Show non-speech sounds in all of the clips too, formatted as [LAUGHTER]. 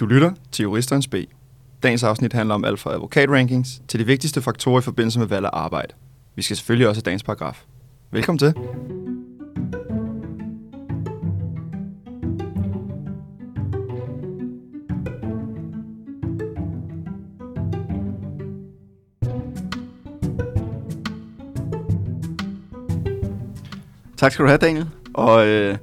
Du lytter til Juristerens B. Dagens afsnit handler om alt fra advokatrankings til de vigtigste faktorer i forbindelse med valg af arbejde. Vi skal selvfølgelig også have dagens paragraf. Velkommen til. Tak skal du have, Daniel. Og øh,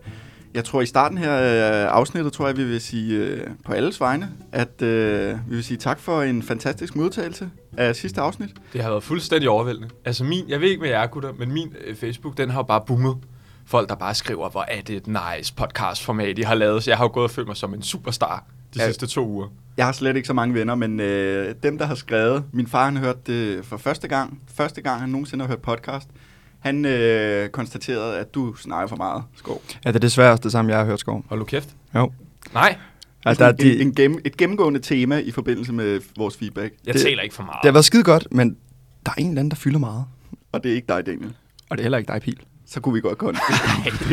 jeg tror i starten her øh, afsnittet, tror jeg, vi vil sige øh, på alles vegne, at øh, vi vil sige tak for en fantastisk modtagelse af sidste afsnit. Det har været fuldstændig overvældende. Altså min, jeg ved ikke med jer gutter, men min øh, Facebook, den har jo bare boomet. Folk, der bare skriver, hvor er det et nice podcast-format, I har lavet. Så jeg har jo gået og følt mig som en superstar de Ja. sidste to uger. Jeg har slet ikke så mange venner, men øh, dem, der har skrevet, min far han har hørt det for første gang, første gang han nogensinde har hørt podcast, han øh, konstaterede, at du snakker for meget, Skov. Ja, det er desværre også det samme, jeg har hørt, Skov. Hold du kæft. Jo. Nej, Altså, der er en, de- en gennem, et gennemgående tema i forbindelse med vores feedback, jeg Det- taler ikke for meget. Det har været skide godt, men der er en eller anden, der fylder meget. og det er ikke dig, Daniel. Og det er heller ikke dig, Pil. Så kunne vi godt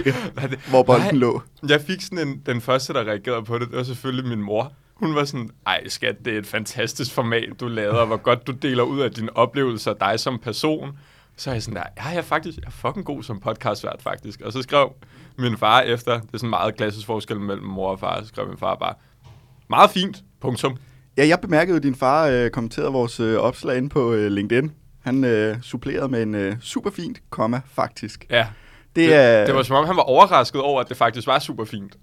det? [LAUGHS] hvor bolden Nej. lå. Jeg fik sådan en, den første, der reagerede på det, det var selvfølgelig min mor. Hun var sådan, ej skat, det er et fantastisk format, du lavede, og hvor godt du deler ud af dine oplevelser, dig som person. Så er jeg sådan der, ja, jeg er faktisk jeg er fucking god som podcastvært, faktisk. Og så skrev min far efter, det er sådan meget klassisk forskel mellem mor og far, så skrev min far bare, meget fint, punktum. Ja, jeg bemærkede at din far øh, kommenterede vores øh, opslag inde på øh, LinkedIn. Han øh, supplerede med en øh, super fint komma, faktisk. Ja, Det, det, det var som om, han var overrasket over, at det faktisk var super fint.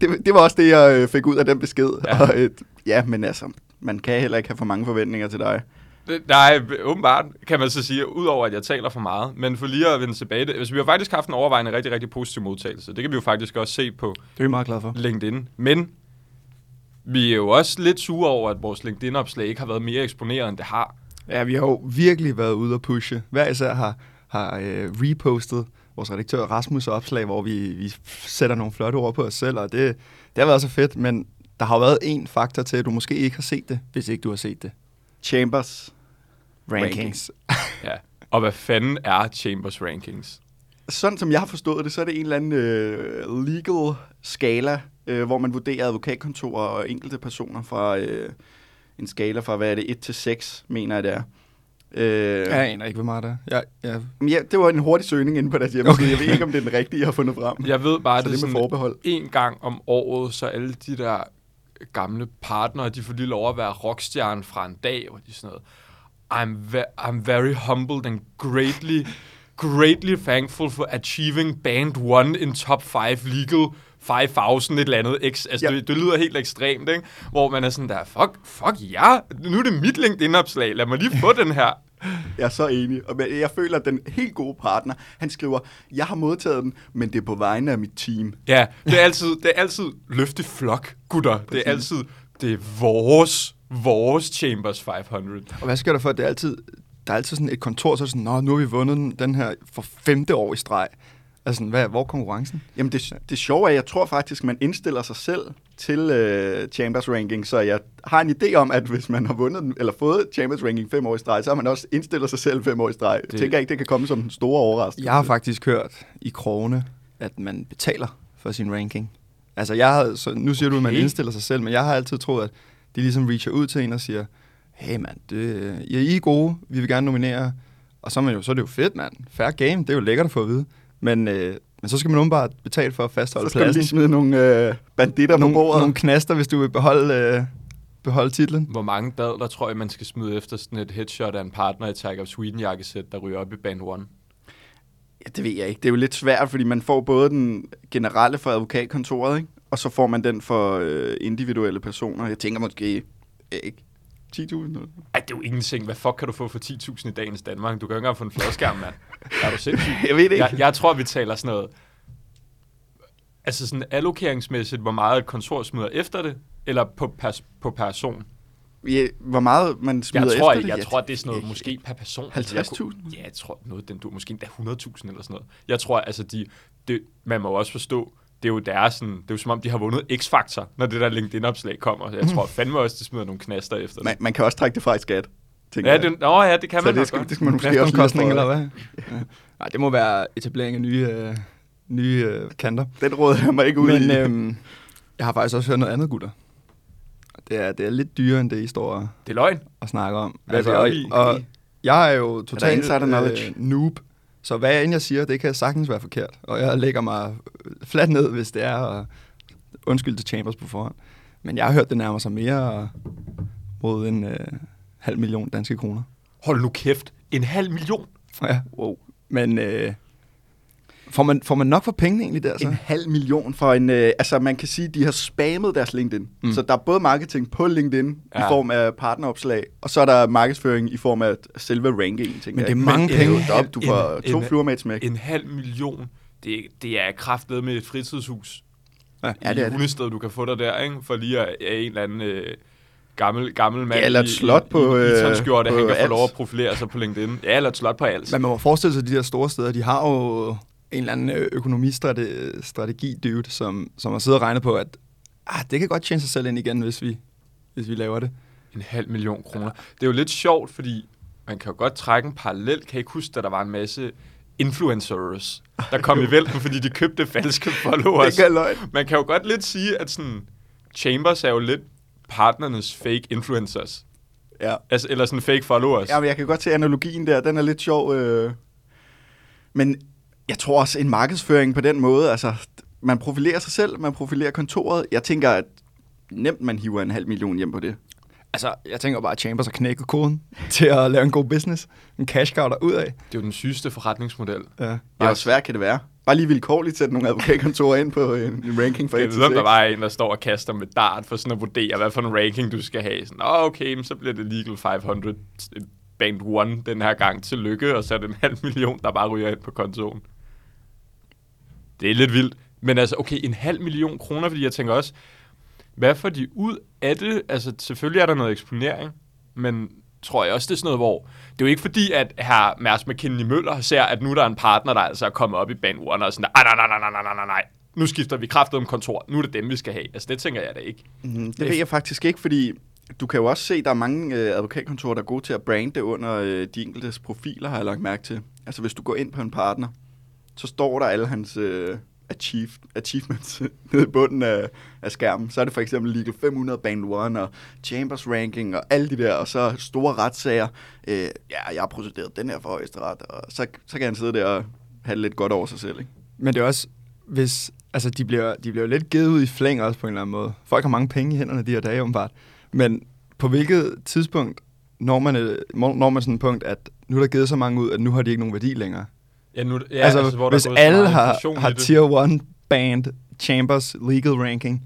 det, det var også det, jeg øh, fik ud af den besked. Ja. Ja. Og, øh, ja, men altså, man kan heller ikke have for mange forventninger til dig. Det, nej, åbenbart kan man så sige, udover at jeg taler for meget. Men for lige at vende tilbage, det, altså, vi har faktisk haft en overvejende rigtig, rigtig positiv modtagelse. Det kan vi jo faktisk også se på Det er vi meget glade for. LinkedIn. Men vi er jo også lidt sure over, at vores LinkedIn-opslag ikke har været mere eksponeret, end det har. Ja, vi har jo virkelig været ude at pushe. Hver især har, har øh, repostet vores redaktør Rasmus opslag, hvor vi, vi sætter nogle flotte ord på os selv, og det, det har været så fedt, men der har været en faktor til, at du måske ikke har set det, hvis ikke du har set det. Chambers. Rankings. Ja. Og hvad fanden er Chambers Rankings? Sådan som jeg har forstået det, så er det en eller anden øh, legal skala, øh, hvor man vurderer advokatkontorer og enkelte personer fra øh, en skala fra, hvad er det, 1 til 6, mener jeg det er. Øh, Jeg aner ikke, hvor meget det er. Jeg, jeg, Men ja, det var en hurtig søgning inde på deres hjemmeside. Okay. Jeg ved ikke, om det er den rigtige, jeg har fundet frem. Jeg ved bare, så at det det er med sådan forbehold. en gang om året, så alle de der gamle partnere, de får lige lov at være rockstjerne fra en dag, hvor de sådan noget, I'm, ve- I'm very humbled and greatly, greatly thankful for achieving band one in top 5 legal 5000 et eller andet. X. Altså, Ja. det, det, lyder helt ekstremt, ikke? Hvor man er sådan der, fuck, fuck ja, nu er det mit LinkedIn-opslag, lad mig lige få den her. Jeg er så enig. Og jeg føler, at den helt gode partner, han skriver, jeg har modtaget den, men det er på vegne af mit team. Ja, det er altid, det er altid løfte flok, gutter. Det er altid, det er vores, vores Chambers 500. og hvad sker der for, at det er altid, der er altid sådan et kontor, så er sådan, Nå, nu har vi vundet den, den her for femte år i streg. Altså, hvad, hvor er konkurrencen? Jamen det, det sjove er, at jeg tror faktisk, man indstiller sig selv til øh, Chambers Ranking, så jeg har en idé om, at hvis man har vundet den, eller fået Chambers Ranking fem år i streg, så har man også indstillet sig selv fem år i streg. Det... Det- Tænker jeg ikke, det kan komme som en stor overraskelse. Jeg har faktisk hørt i krone, at man betaler for sin ranking. Altså, jeg har, så nu siger du, at man Okay. indstiller sig selv, men jeg har altid troet, at de ligesom reacher ud til en og siger, hey mand, det, ja, I er gode, vi vil gerne nominere. Og så er, man jo, så er det jo fedt, mand. Fair game, det er jo lækkert at få at vide. Men, øh, men så skal man umiddelbart betale for at så fastholde skal du lige pladsen. smide nogle øh, banditter på Nogle, bordet. nogle knaster, hvis du vil beholde, øh, beholde titlen. Hvor mange dadler tror jeg, man skal smide efter sådan et headshot af en partner i Tiger of Sweden jakkesæt, der ryger op i band one? Ja, det ved jeg ikke. Det er jo lidt svært, fordi man får både den generelle for advokatkontoret, ikke? Og så får man den for øh, individuelle personer. Jeg tænker måske øh, ikke 10.000. eller noget. Ej, det er jo ingenting. Hvad fuck kan du få for 10.000 i dagens Danmark? Du kan jo ikke engang få en fladskærm, mand. Er du sindssyg? [LAUGHS] Jeg ved det ikke. Jeg, jeg tror, vi taler sådan noget... Altså sådan allokeringsmæssigt, hvor meget et kontor smider efter det, eller på, pers- på person? Ja, hvor meget man smider Jeg tror, efter ikke, det? jeg Ja, tror, det er sådan noget, måske per person. Altså, jeg kunne- 50.000? Ja, jeg tror noget, den du måske endda 100.000 eller sådan noget. Jeg tror, altså, de, det, man må også forstå, det er jo deres sådan, det er jo som om, de har vundet X-Factor, når det der LinkedIn-opslag kommer. Jeg tror fandme også, de smider nogle knaster efter det. Man, man kan også trække det fra i skat. Ja, jeg. det, nå, ja, det kan så man det nok skal, godt. det skal man måske også have eller for- hvad? [LAUGHS] Ja. Nej, det må være etablering af nye, øh, nye øh, kanter. Den råd jeg mig ikke ud Men i. øhm, jeg har faktisk også hørt noget andet, gutter. Det er, det er lidt dyrere, end det, I står og, Det er løgn. og snakker om. Hvad er det og, og jeg er jo totalt knowledge? øh, noob, så hvad end jeg siger, det kan sagtens være forkert. Og jeg lægger mig fladt ned, hvis det er, og undskyld til Chambers på forhånd. Men jeg har hørt, det nærmer sig mere mod en øh, halv million danske kroner. Hold nu kæft. En halv million? Ja, wow. Men øh, får, man, får man nok for pengene egentlig der så? En halv million for en... Øh, altså, man kan sige, de har spammet deres LinkedIn. Mm. Så der er både marketing på LinkedIn ja. I form af partneropslag, og så er der markedsføring i form af selve rankingen, Men det er mange det penge. Jo op, du får en- to en- fluer med et smæk. En halv million. Det, det er kraftet med et fritidshus. Ja, Ja, det er det du kan få dig der, ikke? For lige at, at en eller anden øh, gammel, gammel mand Ja, eller et i, slot på, i, i, øh, i han kan få lov at profilere sig på LinkedIn. Ja, eller et slot på alt. Men man må forestille sig, at de der store steder, de har jo en eller anden øh, økonomistrategi-dude, som, som har siddet og regnet på, at ah, det kan godt tjene sig selv ind igen, hvis vi, hvis vi laver det. En halv million kroner. Det er jo lidt sjovt, fordi man kan jo godt trække en parallel. Kan I ikke huske, at der var en masse influencers, der kom [LAUGHS] i vælten, fordi de købte falske followers? Det løgn. Man kan jo godt lidt sige, at sådan, Chambers er jo lidt partnernes fake influencers. Ja. Altså, eller sådan fake followers. ja, men jeg kan godt se analogien der. Den er lidt sjov. Øh. Men jeg tror også, en markedsføring på den måde, altså, man profilerer sig selv, man profilerer kontoret. Jeg tænker, at nemt man hiver en halv million hjem på det. Altså, jeg tænker bare, at Chambers har knækket koden [LAUGHS] til at lave en god business. En cash cow ud af. Det er jo den sygeste forretningsmodel. Ja. Ja, hvor svært kan det være? Bare lige vilkårligt sætte nogle advokatkontorer ind på en, en ranking for Jeg ved, om der var en, der står og kaster med dart for sådan at vurdere, hvad for en ranking du skal have. Sådan, oh, okay, så bliver det Legal 500 Band 1 den her gang. Tillykke, og så er det en halv million, der bare ryger ind på kontoen. Det er lidt vildt. Men altså, okay, en halv million kroner, fordi jeg tænker også, hvad får de ud af det? Altså, selvfølgelig er der noget eksponering, men tror jeg også, det er sådan noget, hvor... Det er jo ikke fordi, at her Mærs McKinney Møller ser, at nu der er en partner, der altså er kommet op i bandordene og sådan, nej, nej, nej, nej, nej, nej, nej, nu skifter vi kraftet om kontor, nu er det dem, vi skal have. Altså, det tænker jeg da ikke. Mm, det ved jeg faktisk ikke, fordi du kan jo også se, at der er mange øh, advokatkontorer, der er gode til at brande under øh, de enkeltes profiler, har jeg lagt mærke til. Altså, hvis du går ind på en partner, så står der alle hans øh, achieve, achievements [LAUGHS] nede i bunden af, af skærmen. Så er det for eksempel Legal 500 Band 1 og Chambers Ranking og alle de der, og så store retssager. Øh, ja, jeg har procederet den her for højesteret, og så, så kan han sidde der og have det lidt godt over sig selv. Ikke? Men det er også, hvis, altså de bliver, de bliver lidt givet ud i flæng også på en eller anden måde. Folk har mange penge i hænderne de her dage, åbenbart. Men på hvilket tidspunkt når man, når man sådan et punkt, at nu er der givet så mange ud, at nu har de ikke nogen værdi længere? Ja, nu, ja, altså, altså hvor der hvis er så alle har, har tier 1 band Chambers legal ranking,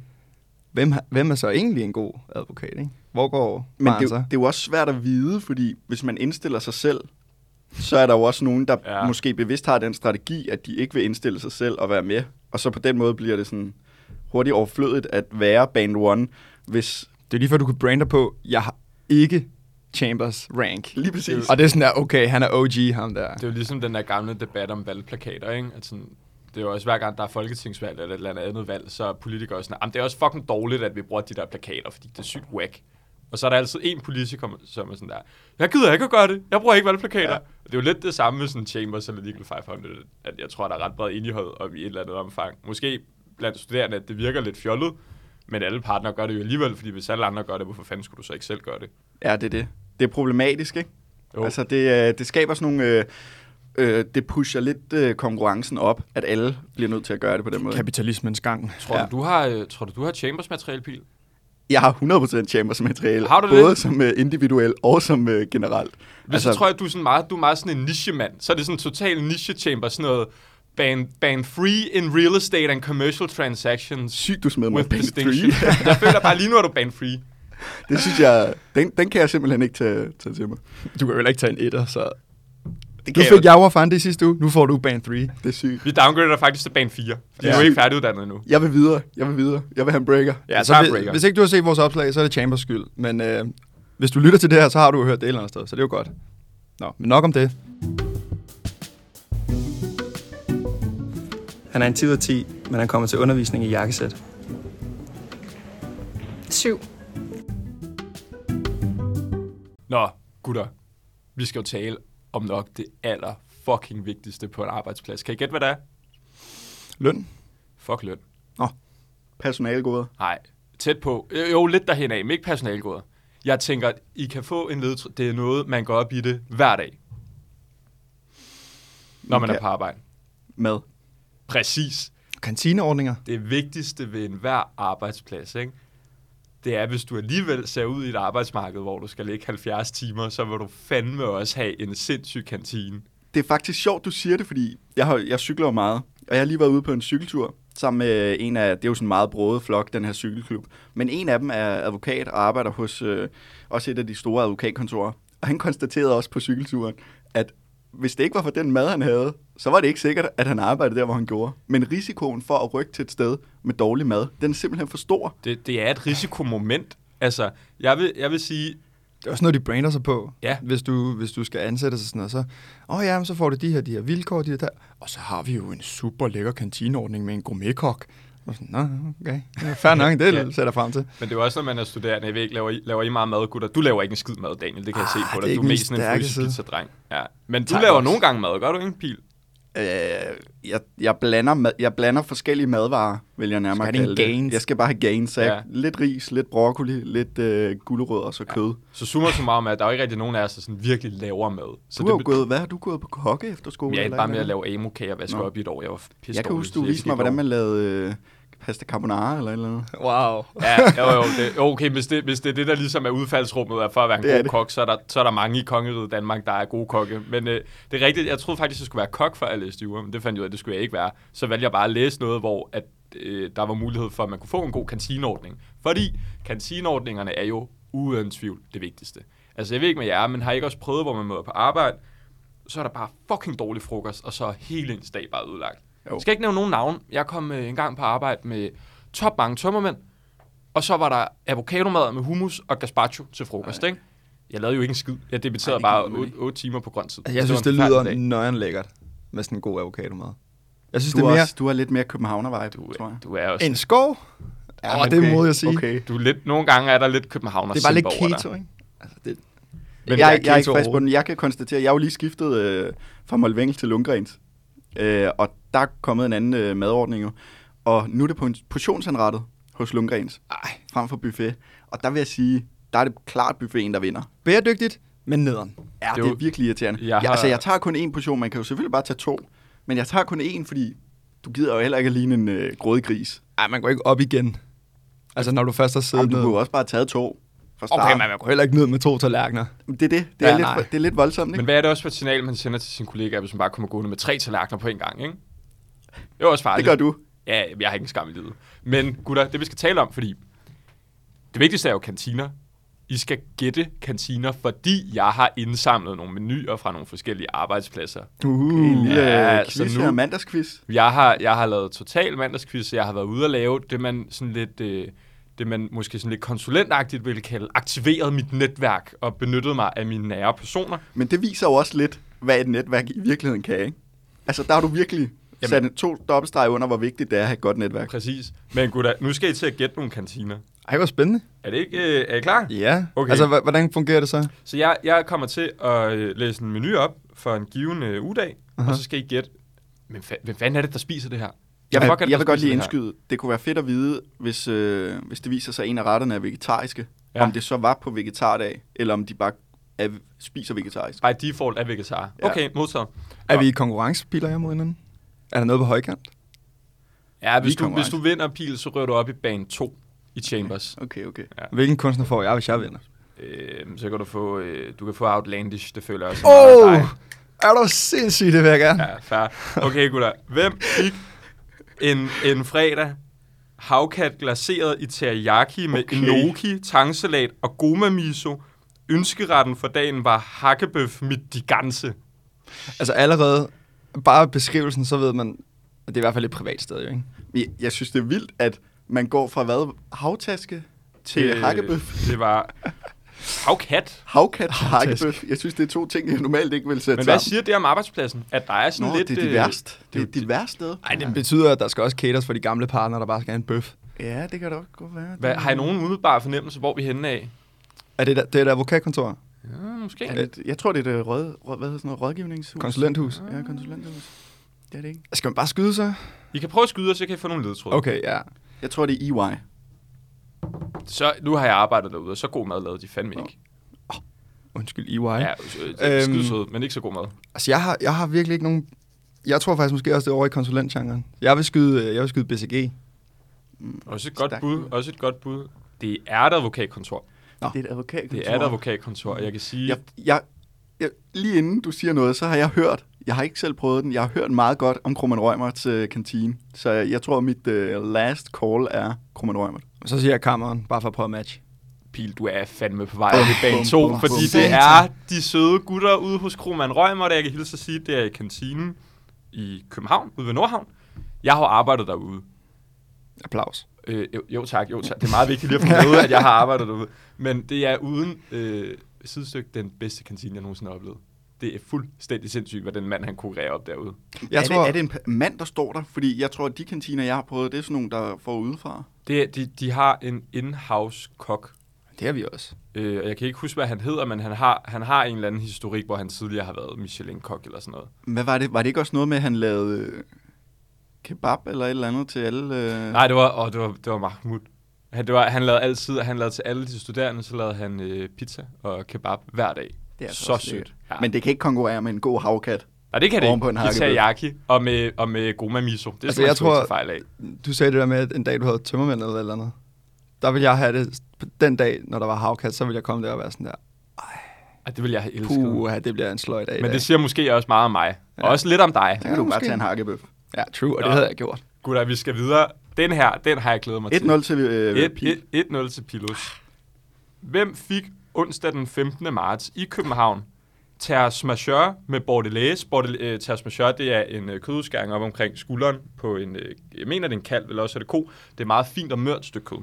hvem, har- hvem er så egentlig en god advokat? Ikke? Hvor går Men det, er så? det er jo også svært at vide, fordi hvis man indstiller sig selv, så er der jo også nogen, der Ja. måske bevidst har den strategi, at de ikke vil indstille sig selv og være med. Og så på den måde bliver det sådan hurtigt overflødigt at være band one, hvis Det er lige før, du kan brande på, jeg har ikke Chambers rank. lige præcis. Og det er sådan der, okay, han er OG, ham der. Det er jo ligesom den der gamle debat om valgplakater, ikke? At sådan, det er jo også hver gang, der er folketingsvalg eller et eller andet andet valg, så er politikere sådan, "Jamen, det er også fucking dårligt, at vi bruger de der plakater, fordi det er sygt whack. Og så er der altid en politiker, som er sådan der, jeg gider ikke at gøre det, jeg bruger ikke valgplakater. Ja. Ja. Det er jo lidt det samme med sådan Chambers eller Legal 500, at jeg tror, der er ret bred enighed om i et eller andet omfang. Måske blandt studerende, at det virker lidt fjollet, men alle partnere gør det jo alligevel, fordi hvis alle andre gør det, hvorfor fanden skulle du så ikke selv gøre det? Ja, det er det. Det er problematisk, ikke? Jo. Altså, det, øh, det skaber sådan nogle... Øh, øh, det pusher lidt øh, konkurrencen op, at alle bliver nødt til at gøre det på den måde. Kapitalismens gang. Tror, Ja. du, du har, øh, tror du, du har Chambers materialpil? Jeg har 100% Chambers materiale, Har du både det? som øh, individuel og som øh, generelt. Hvis altså, så tror jeg, du er, sådan meget, du er meget sådan en niche-mand. Så er det sådan en total niche-chamber, sådan noget ban, ban free in real estate and commercial transactions Sygt, du smed mig [LAUGHS] jeg føler bare, lige nu er du ban free. Det synes jeg, den, den kan jeg simpelthen ikke tage, tage til mig. Du kan jo ikke tage en etter, så... Det Nu fik jeg over fan det sidste uge, nu får du band 3. Det er sygt. Vi downgrader dig faktisk til ban 4, fordi ja. Du er ikke færdiguddannet endnu. Jeg vil videre, jeg vil videre. Jeg vil have en breaker. Ja, så så breaker. hvis ikke du har set vores opslag, så er det Chambers skyld. Men øh, hvis du lytter til det her, så har du jo hørt det et eller andet sted, så det er jo godt. Nå, men nok om det. Han er en 10 ud af 10, men han kommer til undervisning i jakkesæt. 7. Nå, gutter. Vi skal jo tale om nok det aller fucking vigtigste på en arbejdsplads. Kan I gætte, hvad det er? Løn. Fuck løn. Personalegoder. Nej, tæt på. Jo, lidt derhen af, men ikke personalgoder. Jeg tænker, at I kan få en ledetråd. Det er noget, man går op i det hver dag. Når man Okay. er på arbejde. Mad. Præcis. Kantineordninger. Det vigtigste ved enhver arbejdsplads, ikke? Det er, hvis du alligevel ser ud i et arbejdsmarked, hvor du skal ligge 70 timer, så vil du fandme også have en sindssyg kantine. Det er faktisk sjovt, du siger det, fordi jeg, har, jeg cykler jo meget, og jeg har lige været ude på en cykeltur sammen med en af, det er jo sådan en meget broet flok, den her cykelklub, men en af dem er advokat og arbejder hos øh, også et af de store advokatkontorer, og han konstaterede også på cykelturen, at hvis det ikke var for den mad, han havde, så var det ikke sikkert, at han arbejdede der, hvor han gjorde. Men risikoen for at rykke til et sted med dårlig mad, den er simpelthen for stor. Det, det er et risikomoment. Altså, jeg vil, jeg vil sige, Det er også noget, de brander sig på. Ja. Hvis du, hvis du skal ansætte sig sådan noget, så, åh oh ja, men så får du de her, de her vilkår, de her der. Og så har vi jo en super lækker kantineordning med en gourmetkok. Nå, okay. Ja, fair nok, det [LAUGHS] Ja. ja. sætter jeg frem til. men det er jo også, når man er studerende. Jeg ved ikke, laver I, laver I meget mad, gutter? Du laver ikke en skid mad, Daniel. Det kan jeg Ah, se på det dig. Du er mest sådan en stærke fysisk side. pizzadreng. Ja. Men du Tak laver også. nogle gange mad, gør du ikke, Pil? Øh, jeg, jeg, blander mad, jeg blander forskellige madvarer, vil jeg nærmere Skal kalde dine det. gains? Jeg skal bare have gains. Så jeg, Ja. Lidt ris, lidt broccoli, lidt øh, gulerødder og så kød. Så summer summarum er, at der er ikke rigtig nogen af os, der sådan virkelig laver mad. Så du har jo bet- gået, hvad har du gået på kokke efter skole? Jeg er eller bare med at lave amokager og vaske op i et år. Jeg var pisse Jeg kan huske, så du jeg viste mig, hvordan man lavede øh, pasta carbonara eller et eller andet. Wow. Ja, jo, jo, det, okay, hvis det, hvis det er det, der ligesom er udfaldsrummet er for at være en Det god det. kok, så er, der, så er der mange i kongeriget Danmark, der er gode kokke. Men øh, det er rigtigt, jeg troede faktisk, jeg skulle være kok, jeg læste jura, men det fandt jeg ud af, at det skulle jeg ikke være. Så valgte jeg bare at læse noget, hvor at, øh, der var mulighed for, at man kunne få en god kantineordning. Fordi kantineordningerne er jo uden tvivl det vigtigste. Altså, jeg ved ikke med jer, men har I ikke også prøvet, hvor man møder på arbejde, så er der bare fucking dårlig frokost, og så er hele ens dag bare ødelagt. Jo. Jeg skal ikke nævne nogen navn. Jeg kom øh, en gang på arbejde med top mange tømmermænd, og så var der avocadomad med hummus og gazpacho til frokost, Ej. ikke? Jeg lavede jo ikke en skid. Jeg debatterede Ej, det bare kan man 8, ikke. 8 timer på grøn tid. Jeg Så synes, det lyder nøjeren lækkert med sådan en god avocado-mad. Jeg synes, Du, det er er mere også, du har lidt mere københavner-vibe, Du, tror jeg. du er også... en skov. Ja, oh, det må jeg sige. Okay. Du er lidt, nogle gange er der lidt københavner Det er bare lidt keto, ikke? Altså, det, Men jeg er jeg, ikke jeg er ikke frisk på den. Jeg kan konstatere, jeg har jo lige skiftet øh, fra Molvengel til Lundgrens. Øh, og der er kommet en anden øh, madordning jo. Og nu er det på en portionsanrettet hos Lundgrens, ej, frem for buffet. Og der vil jeg sige, der er det klart buffeten, der vinder. bæredygtigt, men nederen. Ja, Det det, er virkelig irriterende. Jeg Jeg, har- altså, jeg tager kun én portion. Man kan jo selvfølgelig bare tage to. Men jeg tager kun én, fordi du gider jo heller ikke at ligne en øh, grådig gris. Ej, man går ikke op igen. Altså, når du først har siddet Jamen, du kunne også bare have taget to fra start. Okay, men man går heller ikke ned med to tallerkener. Det er det. Det Ja, er, nej. lidt, det er lidt voldsomt, Men ikke? hvad er det også for et signal, man sender til sine kollegaer, hvis man bare kommer gående med tre tallerkener på en gang, ikke? Det er også Det farligt. gør du. Ja, jeg har ikke en skam i livet. Men gutter, det vi skal tale om, fordi det vigtigste er jo kantiner. I skal gætte kantiner, fordi jeg har indsamlet nogle menuer fra nogle forskellige arbejdspladser. Uh, En lille ja, ja, så quiz nu- mandagsquiz. Jeg har, jeg har lavet total mandagsquiz, jeg har været ude og lave det, man sådan lidt... Øh, det man måske sådan lidt konsulentagtigt ville kalde aktiveret mit netværk og benyttet mig af mine nære personer. Men det viser jo også lidt, hvad et netværk i virkeligheden kan, ikke? Altså, der har du virkelig Jamen. Sat en to dobbeltstreg under, hvor vigtigt det er at have et godt netværk. Præcis. Men gutter, nu skal I til at gætte nogle kantiner. Ej, hvor spændende. Er det ikke? Øh, er I klar? Ja. Okay. Altså, hvordan fungerer det så? Så jeg, jeg kommer til at øh, læse en menu op for en given øh, ugedag, Aha. og så skal I gætte, men fa- hvem fanden er det, der spiser det her? Jeg, er jeg, det, jeg vil godt lige det indskyde, det kunne være fedt at vide, hvis, øh, hvis det viser sig, at en af retterne er vegetariske. Ja. Ja. Om det så var på vegetardag, eller om de bare er, spiser vegetarisk. By default er vegetar. Ja. Okay, modtaget. Er Godt. vi i konkurrencepiler her mod hinanden? Er der noget på højkant? Ja, hvis Vi du, hvis konkurrence. du vinder pil, så rører du op i bane 2 i Chambers. Okay, okay. Hvilken kunstner får jeg, hvis jeg vinder? Øh, så kan du få, øh, du kan få Outlandish, det føler jeg også. Åh! er dig. Er du sindssygt, det vil jeg gerne. Ja, fair. Okay, gutter. Hvem fik en, en fredag havkat glaseret i teriyaki med Okay. enoki, tangsalat og goma miso? Ønskeretten for dagen var hakkebøf med de ganse. Altså allerede, bare beskrivelsen, så ved man, at det er i hvert fald et privat sted, jo, ikke? Jeg, jeg synes, det er vildt, at man går fra hvad? Havtaske til øh, hakkebøf? Det var havkat. Havkat til Havtaske. hakkebøf. Jeg synes, det er to ting, jeg normalt ikke vil sætte Men hvad sammen. siger det om arbejdspladsen? At der er sådan Nå, lidt... det er øh, dit værst. Det er det- dit værste sted. Nej, det betyder, at der skal også caters for de gamle partnere, der bare skal have en bøf. Ja, det kan da også godt være. Hvad, har I nogen umiddelbare fornemmelse, hvor vi er henne af? Er det, der, det er et advokatkontor? Ja, måske. Er det, jeg tror, det er det rød, rød, hvad hedder sådan noget, rådgivningshus. Konsulenthus? Ja, konsulenthus. Det er det ikke. Skal man bare skyde sig? I kan prøve at skyde, og så kan I få nogle ledtråde. Okay, ja. Jeg tror, det er EY. Så nu har jeg arbejdet derude, og så god mad lavede de fandme ikke. Undskyld, EY. Ja, øh, Øhm. skide sød, men ikke så god mad. Altså, jeg har, jeg har virkelig ikke nogen... Jeg tror faktisk måske også, det er over i konsulentgenren. Jeg vil skyde, øh, jeg vil skyde BCG. Også et godt Stærkt bud, også et godt bud. Det er et advokatkontor. Nå. Det er et advokatkontor. Det er et advokatkontor, og jeg kan sige... Jeg, jeg, jeg, lige inden du siger noget, så har jeg hørt, jeg har ikke selv prøvet den, jeg har hørt meget godt om Krumman Rømerts øh, kantine. Så jeg, jeg tror, mit øh, last call er Krumman Rømert. Så siger jeg kammeren, bare for at prøve at match. Pil, du er fandme på vej op i bane bum, 2, bum, fordi bum. det er de søde gutter ude hos Kroman Rømer, der jeg kan hilse at sige, det er i kantinen i København, ude ved Nordhavn. Jeg har arbejdet derude. Applaus. Øh, jo, jo tak, jo tak. Det er meget vigtigt lige at få med, at jeg har [LAUGHS] arbejdet derude. Men det er uden øh, sidestykke den bedste kantine, jeg nogensinde har oplevet. Det er fuldstændig sindssygt, hvad den mand, han konkurrerer op derude. Jeg er, tror, det, er det en mand, der står der? Fordi jeg tror, at de kantiner, jeg har prøvet, det er sådan nogle, der får udefra. Det, de, de har en in-house kok, det er vi også. Øh, og jeg kan ikke huske, hvad han hedder, men han har, han har en eller anden historik, hvor han tidligere har været Michelin-kok eller sådan noget. Hvad var det? Var det ikke også noget med, at han lavede øh, kebab eller et eller andet til alle? Øh... Nej, det var, åh, det var, det var Mahmoud. Han, det var, han lavede altid, han lavede til alle de studerende, så lavede han øh, pizza og kebab hver dag. Det er altså så også sødt. Ja. Men det kan ikke konkurrere med en god havkat. Nej, det kan det på ikke. en I hakkebøf. teriyaki og med, og med goma miso. Det Altså, jeg tror- fejl af. Du sagde det der med, at en dag du havde tømmermænd eller eller andet. Der ville jeg have det, den dag, når der var havkat, så ville jeg komme der og være sådan der, Ej, det vil jeg have elsket. puh, det bliver en sløj dag Men det siger måske også meget om mig. Og Ja. også lidt om dig. Så kan du bare måske. tage en hakkebøf. Ja, true, og det Nå. havde jeg gjort. Gutter, vi skal videre. Den her, den har jeg glædet mig til. 1-0 til øh, Pil. 1-0 til Pilos. Hvem fik onsdag den 15. marts i København Terre Majeure med Bordelais? Bordel, øh, Terre Majeure, det er en øh, kødudskæring op omkring skulderen på en, øh, jeg mener det er en kalv, eller også er det ko. Det er meget fint og mørt stykke kød.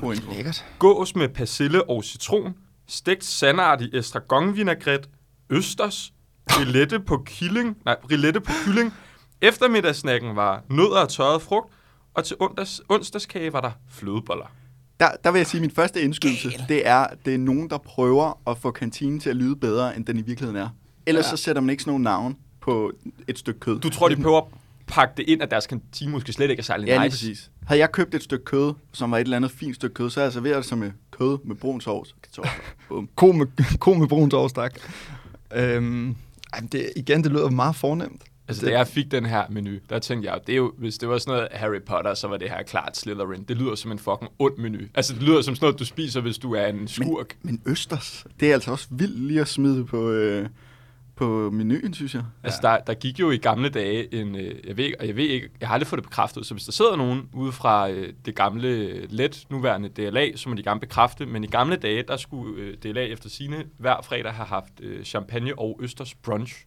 God info. Lækkert. Gås med persille og citron, stegt sandart i estragonvinaigrette, østers, rillette på killing, nej, rillette på kylling. Eftermiddagssnacken var nødder og tørret frugt, og til onsdags, onsdagskage var der flødeboller. Der, der vil jeg sige, at min første indskydelse, det er, det er nogen, der prøver at få kantinen til at lyde bedre, end den i virkeligheden er. Ellers Ja. ja. så sætter man ikke sådan nogle navn på et stykke kød. Du tror, de prøver at pakke det ind, at deres kantine måske slet ikke er særlig Ja, lige nice. præcis. Havde jeg købt et stykke kød, som var et eller andet fint stykke kød, så havde jeg serveret det som med kød med brun sovs. Ko med, ko med brun sovs, tak. Øhm, ej, det, igen, det lyder meget fornemt. Altså, da jeg fik den her menu, der tænkte jeg, det er jo, hvis det var sådan noget Harry Potter, så var det her klart Slytherin. Det lyder som en fucking ond menu. Altså, det lyder som sådan noget, du spiser, hvis du er en skurk. Men østers, det er altså også vildt lige at smide på, øh, på menuen, synes jeg. Altså, der, der gik jo i gamle dage en, øh, jeg ved, og jeg ved ikke, jeg har aldrig fået det bekræftet, så hvis der sidder nogen ude fra øh, det gamle let nuværende DLA, så må de gerne bekræfte, men i gamle dage, der skulle øh, DLA efter sine hver fredag have haft øh, champagne og østers brunch.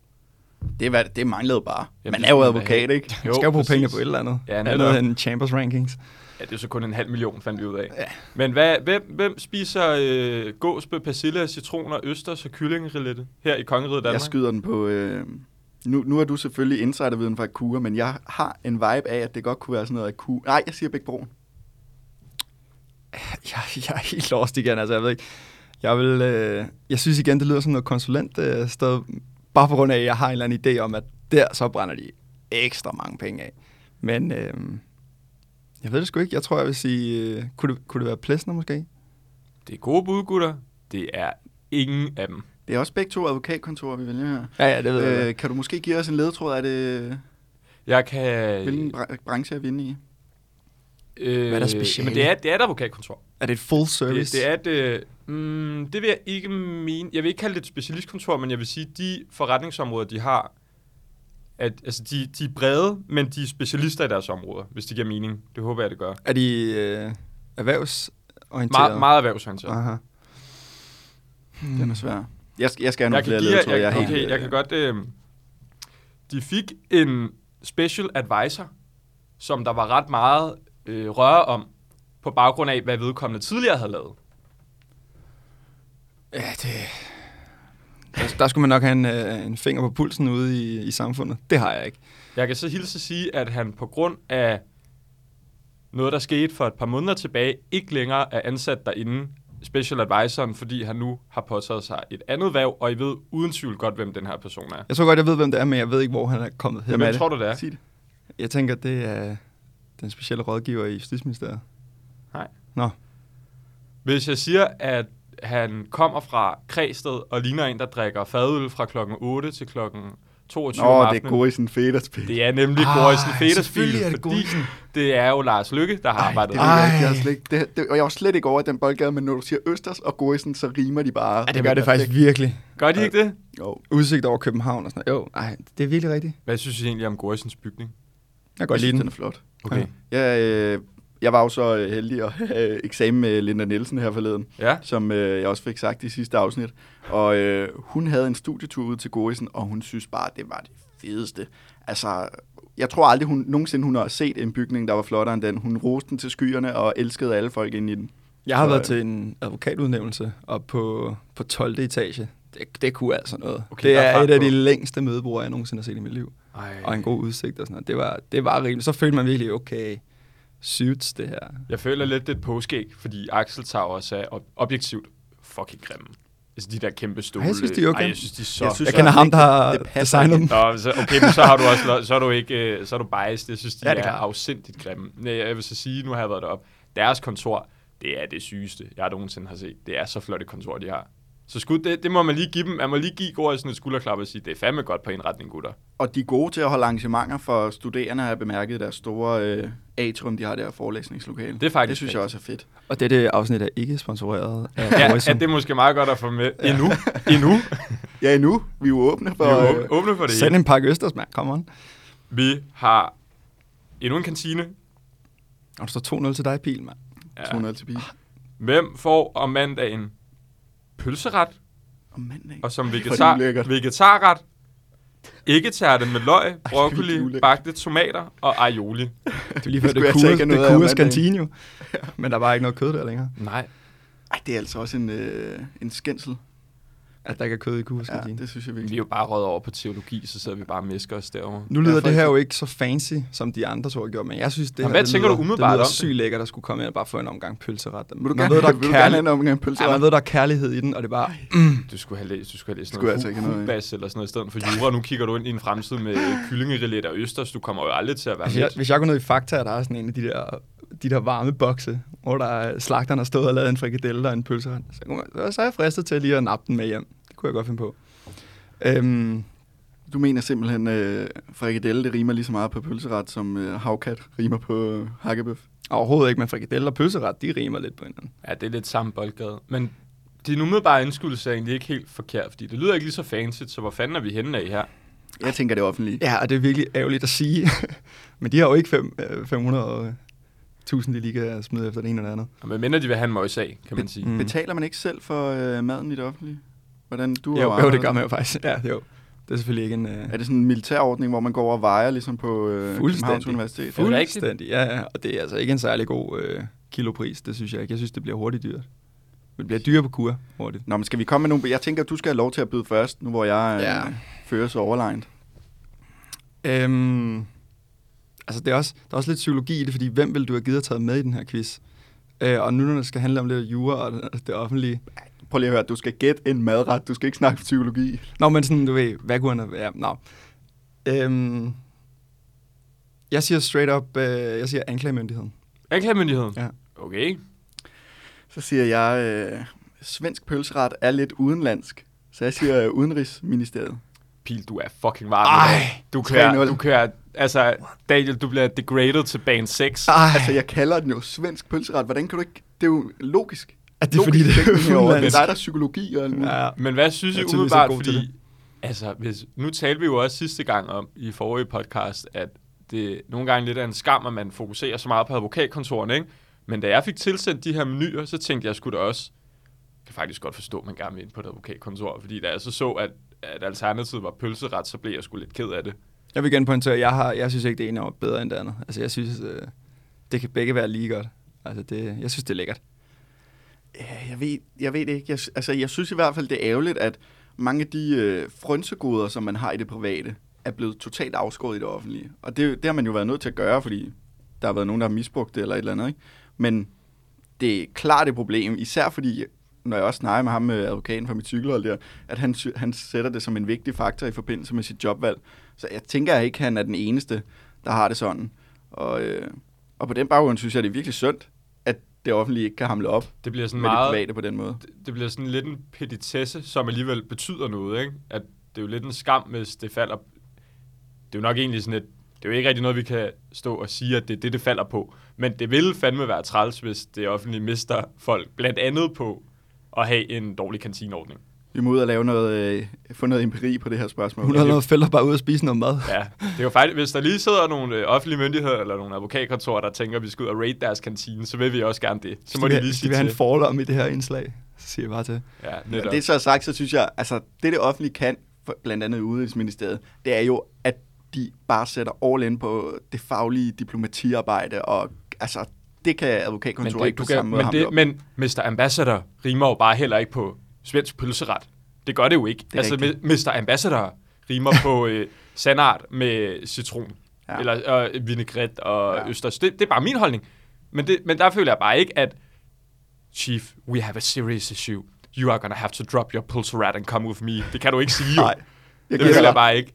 Det, var, det manglede bare. Jamen, Man er jo advokat, ikke? Man skal jo bruge præcis. pengene på et eller andet. Ja, andet end Chambers Rankings. Ja, det er så kun en halv million, fandt vi ud af. Ja. Men hvad, hvem, hvem spiser øh, gås med persille, citron og østers og kyllingerillette her i Kongeriget Danmark? Jeg skyder den på... Øh, nu, nu er du selvfølgelig insiderviden fra Akura, men jeg har en vibe af, at det godt kunne være sådan noget Akura. Nej, jeg siger Bæk Broen. [SIGHS] Jeg, jeg er helt lost igen, altså jeg ved ikke. Jeg, vil, øh, jeg synes igen, det lyder som noget konsulent øh, sted, bare på grund af, at jeg har en eller anden idé om, at der så brænder de ekstra mange penge af. Men øh, jeg ved det sgu ikke. Jeg tror, jeg vil sige, øh, kunne, det, kunne det være Plesner måske? Det er gode bud, gutter. Det er ingen af dem. Det er også begge to advokatkontorer, vi vælger her. Ja, ja, det ved jeg. Øh, kan du måske give os en ledetråd af det, Jeg kan... hvilken bra- branche er vi inde i? Øh, Hvad er der speciale? Men det er, det er et advokatkontor. Er det et full Det, service? det er et... Øh, mm, det vil jeg ikke mene. Jeg vil ikke kalde det et specialistkontor, men jeg vil sige, de forretningsområder, de har, at, altså de, de er brede, men de er specialister i deres områder, hvis det giver mening. Det håber jeg, det gør. er de øh, erhvervsorienteret? Meget, meget erhvervsorienteret. Aha. Den er svær. Jeg skal, jeg skal have Jeg nogle kan, flere give, ledetråde. jeg, jeg, helt, okay, jeg kan godt... Øh, de fik en special advisor, som der var ret meget øh, røre om, på baggrund af, hvad vedkommende tidligere havde lavet. Ja, det... Der, der skulle man nok have en, øh, en finger på pulsen ude i, i samfundet. Det har jeg ikke. Jeg kan så hilse sige, at han på grund af noget, der skete for et par måneder tilbage, ikke længere er ansat derinde, special advisoren, fordi han nu har påtaget sig et andet værv, og I ved uden tvivl godt, hvem den her person er. Jeg tror godt, jeg ved, hvem det er, men jeg ved ikke, hvor han er kommet hen. Hvem tror du, det er? Sig det. Jeg tænker, det er den specielle rådgiver i Justitsministeriet. Nej. Nå. Hvis jeg siger, at han kommer fra Kredsted og ligner en, der drikker fadøl fra klokken 8 til klokken 22 om Nå, det er aftenen. Gorisen Federspil. Det er nemlig Ah, Gorisen Federspil, er det fordi Gorisen. det er jo Lars Lykke, der har Ej, arbejdet det jeg Ej. Jeg, er slet ikke, det, det, og jeg var slet ikke over i den boldgade, men når du siger Østers og Gorisen, så rimer de bare. Ja, det gør det faktisk virkelig. Gør de ikke det? Jo. Udsigt over København og sådan noget. Jo, ej, det er virkelig rigtigt. Hvad synes I egentlig om Gorisens bygning? Jeg kan godt lide den den. er flot. Okay. Jeg, øh, jeg var jo så øh, heldig at have eksamen med Linda Nielsen her forleden, Ja? som øh, jeg også fik sagt i sidste afsnit. Og øh, hun havde en studietur ud til Gorisen, og hun synes bare, det var det fedeste. Altså, jeg tror aldrig, hun nogensinde hun har set en bygning, der var flottere end den. Hun roste den til skyerne og elskede alle folk ind i den. Jeg har Så, været øh, til en advokatudnævnelse op på, på 12. etage. Det, det kunne altså noget. Okay, det er et af de længste mødebord, jeg nogensinde har set i mit liv. Ej. Og en god udsigt og sådan noget. Det var, det var rimeligt. Så følte man virkelig, okay, suits det her. Jeg føler lidt, det er et påskæg, fordi Axel Towers er ob- objektivt fucking grimme. Altså de der kæmpe stole. Ej, jeg synes, de er okay. Ej, jeg synes, de er så... Jeg synes Jeg kender også ham, der har designet dem. Nå, så, okay, men så har du også, så er du ikke, øh, så er du biased. Jeg synes, de Ja, er er, afsindigt grimme. Nej, jeg vil så sige, nu har jeg været deroppe. Deres kontor, det er det sygeste, jeg nogensinde har set. Det er så flot et kontor, de har. Så skud, det, det må man lige give dem. Man må lige give går sådan et skulderklap og sige, det er fandme godt på indretning, gutter. Og de er gode til at holde arrangementer for studerende, har jeg bemærket deres store øh, atrium, de har der forelæsningslokale. Det er faktisk Det synes jeg rigtigt. også er fedt. Og dette afsnit er ikke sponsoreret af Ja, er det måske meget godt at få med endnu. [LAUGHS] endnu. Ja, endnu. Vi er jo åbne for... Vi er åbne- åbne for det Send hele. en pakke Østers, mand. Come on. Vi har endnu en kantine. Og der står 2-0 til dig, Pil, mand. Ja. 200 til bil. Hvem får om mandagen pølseret, Om mandag. og som vegetar, vegetarret, ikke tærte med løg, broccoli, bagte tomater og aioli. [LAUGHS] Det er lige før, det, det, have det er Kures kantine. [LAUGHS] Men der var ikke noget kød der længere. Nej. Ej, det er altså også en, øh, en skændsel. At der ikke er kød i Kures Ja, det synes jeg Vi er virkelig. jo bare røget over på teologi, så sidder vi bare og misker os derovre. Nu lyder Ja, det her jo ikke så fancy, som de andre to har gjort, men jeg synes, det Nå, her, hvad det tænker lyder, du umiddelbart det lyder sygt lækkert at skulle komme ind og bare få en omgang pølseret. Vil du man gerne, ved, der vil er du gerne kærlighed, en omgang pølse? ja, man ved, der er kærlighed i den, og det er bare... Du skulle have læst, du skulle have læst Skulle noget altså hu- have noget, eller sådan noget i stedet for jura. Nu kigger du ind i en fremtid med kyllingerillet og østers. Du kommer jo aldrig til at være Hvis jeg, med. hvis jeg går ned i Fakta, der er sådan en af de der, de der varme bokse, hvor der er slagteren har stået og lavet en frikadelle og en pølseret, så, så er jeg fristet til lige at nappe den med hjem. Kunne jeg godt finde på. Øhm, Du mener simpelthen, øh, frikadelle, det rimer lige så meget på pølseret, som øh, havkat rimer på øh, hakkebøf. overhovedet ikke, men frikadelle og pølseret, de rimer lidt på hinanden. Ja, det er lidt samme boldgade. Men din umiddelbare indskydelse er egentlig ikke helt forkert, fordi det lyder ikke lige så fancy, så hvor fanden er vi henne af her? Jeg tænker det offentlige. Ja, og det er virkelig ærgerligt at sige. [LAUGHS] men de har jo ikke fem, øh, 500 tusind, de lige kan smide efter det ene eller andet. Og med mindre de vil have en møjs af, kan man sige. Mm. Betaler man ikke selv for øh, maden i det offentlige? Hvordan du Jo, har jo, det gør man jo faktisk. Ja, jo. Det er selvfølgelig ikke en... Øh, Er det sådan en militærordning, hvor man går over og vejer, ligesom på øh, Københavns Fuldstændig. Universitet? Er? Fuldstændig, ja, ja. Og det er altså ikke en særlig god øh, kilopris, det synes jeg ikke. Jeg synes, det bliver hurtigt dyrt. Det bliver dyrt på kur hurtigt. Nå, men skal vi komme med nogle... Jeg tænker, at du skal have lov til at byde først, nu hvor jeg øh, Ja. fører så overlegnet. Øhm, altså, det er også, der er også lidt psykologi i det, fordi hvem vil du have givet at taget med i den her quiz? Øh, og nu når det skal handle om lidt jura og det, det offentlige. Prøv lige at høre, du skal gætte en madret, du skal ikke snakke psykologi. Nå, men sådan, du ved, hvad kunne han have... Ja, nå. Øhm, jeg siger straight up, øh, jeg siger anklagemyndigheden. Anklagemyndigheden? Ja. Okay. Så siger jeg, øh, svensk pølseret er lidt udenlandsk. Så jeg siger øh, udenrigsministeriet. Pil, du er fucking varm. Ej, du kører, 3-0. du kører, altså, Daniel, du bliver degraded til bane 6. Ej, Altså, jeg kalder den jo svensk pølseret. Hvordan kan du ikke... Det er jo logisk. Er det fordi, det er herovre. Det udenlandsk? er dig, der er psykologi og alt muligt. Ja, Men hvad synes Jeg I er umiddelbart, fordi... Altså, hvis, nu talte vi jo også sidste gang om, i forrige podcast, at det nogle gange lidt er en skam, at man fokuserer så meget på advokatkontorerne, ikke? Men da jeg fik tilsendt de her menuer, så tænkte jeg skulle da også, jeg kan faktisk godt forstå, at man gerne vil ind på et advokatkontor, fordi da jeg så så, at, at alternativet var pølseret, så blev jeg sgu lidt ked af det. Jeg vil gerne pointere, at jeg, har, jeg synes ikke, det ene er bedre end det andet. Altså, jeg synes, øh, det kan begge være lige godt. Altså, det, jeg synes, det er lækkert. Ja, jeg ved, jeg ved det ikke. Jeg, altså, jeg synes i hvert fald, det er ærgerligt, at mange af de øh, frønsegoder, som man har i det private, er blevet totalt afskåret i det offentlige. Og det, det har man jo været nødt til at gøre, fordi der har været nogen, der har misbrugt det eller et eller andet. Ikke? Men det er klart et problem, især fordi, når jeg også snakker med ham med advokaten fra mit cykelhold der, at han, han sætter det som en vigtig faktor i forbindelse med sit jobvalg. Så jeg tænker ikke, at han er den eneste, der har det sådan. Og, øh, og på den baggrund synes jeg, det er virkelig synd, det offentlige ikke kan hamle op Det bliver sådan med det meget... private på den måde. det, det bliver sådan lidt en petitesse, som alligevel betyder noget, ikke? At det er jo lidt en skam, hvis det falder... Det er jo nok egentlig sådan et... Det er jo ikke rigtig noget, vi kan stå og sige, at det er det, det falder på. Men det vil fandme være træls, hvis det offentlige mister folk, blandt andet på at have en dårlig kantineordning. Vi må ud og lave noget, øh, få noget empiri på det her spørgsmål. 100 fælder bare ud og spise noget mad. Ja, det er jo faktisk, hvis der lige sidder nogle øh, offentlige myndigheder eller nogle advokatkontorer, der tænker, at vi skal ud og raid deres kantine, så vil vi også gerne det. Så må Skal de vi, lige sige vi have en forlom i det her indslag? Så siger jeg bare til. Ja, netop. det så er sagt, så synes jeg, altså det det offentlige kan, blandt andet i Udenrigsministeriet, det er jo, at de bare sætter all in på det faglige diplomatiarbejde, og altså det kan advokatkontoret ikke på kan, samme måde men, det, men Mr. Ambassador rimer jo bare heller ikke på svensk pølseret. Det gør det jo ikke. er altså, rigtigt. Mr. Ambassador rimer på [LAUGHS] øh, sandart med citron. Ja. Eller øh, vinaigrette og ja. Østers. Det, det er bare min holdning. Men, det, men der føler jeg bare ikke, at Chief, we have a serious issue. You are gonna have to drop your pulserat and come with me. Det kan du ikke sige, jo. Nej, det jeg føler giver jeg bare ikke.